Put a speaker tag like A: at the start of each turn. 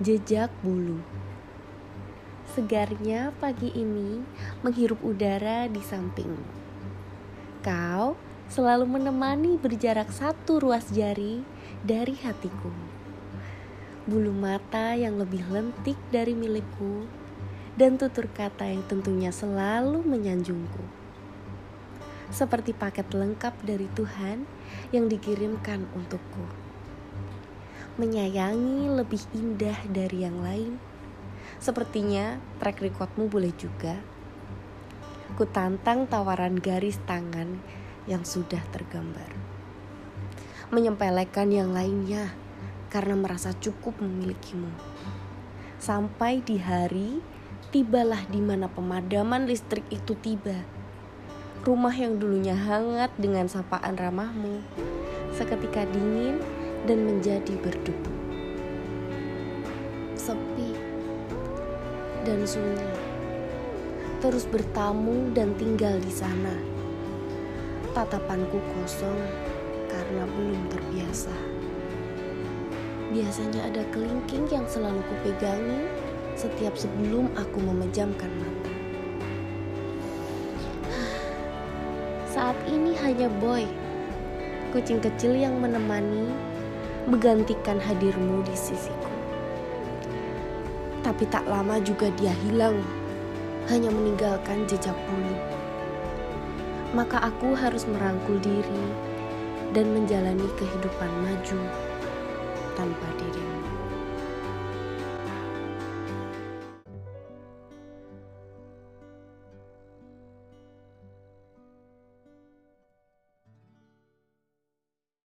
A: Jejak bulu. Segarnya pagi ini menghirup udara di sampingmu Kau selalu menemani berjarak satu ruas jari dari hatiku. Bulu mata yang lebih lentik dari milikku Dan tutur kata yang tentunya selalu menyanjungku. Seperti paket lengkap dari Tuhan yang dikirimkan untukku menyayangi lebih indah dari yang lain. Sepertinya track recordmu boleh juga. Ku tantang tawaran garis tangan yang sudah tergambar. Menyempelekan yang lainnya karena merasa cukup memilikimu. Sampai di hari tibalah di mana pemadaman listrik itu tiba. Rumah yang dulunya hangat dengan sapaan ramahmu, seketika dingin dan menjadi berdebu. Sepi dan sunyi. Terus bertamu dan tinggal di sana. Tatapanku kosong karena belum terbiasa. Biasanya ada kelingking yang selalu kupegangi setiap sebelum aku memejamkan mata. Saat ini hanya boy, kucing kecil yang menemani menggantikan hadirmu di sisiku. Tapi tak lama juga dia hilang, hanya meninggalkan jejak bulu. Maka aku harus merangkul diri dan menjalani kehidupan maju tanpa dirimu.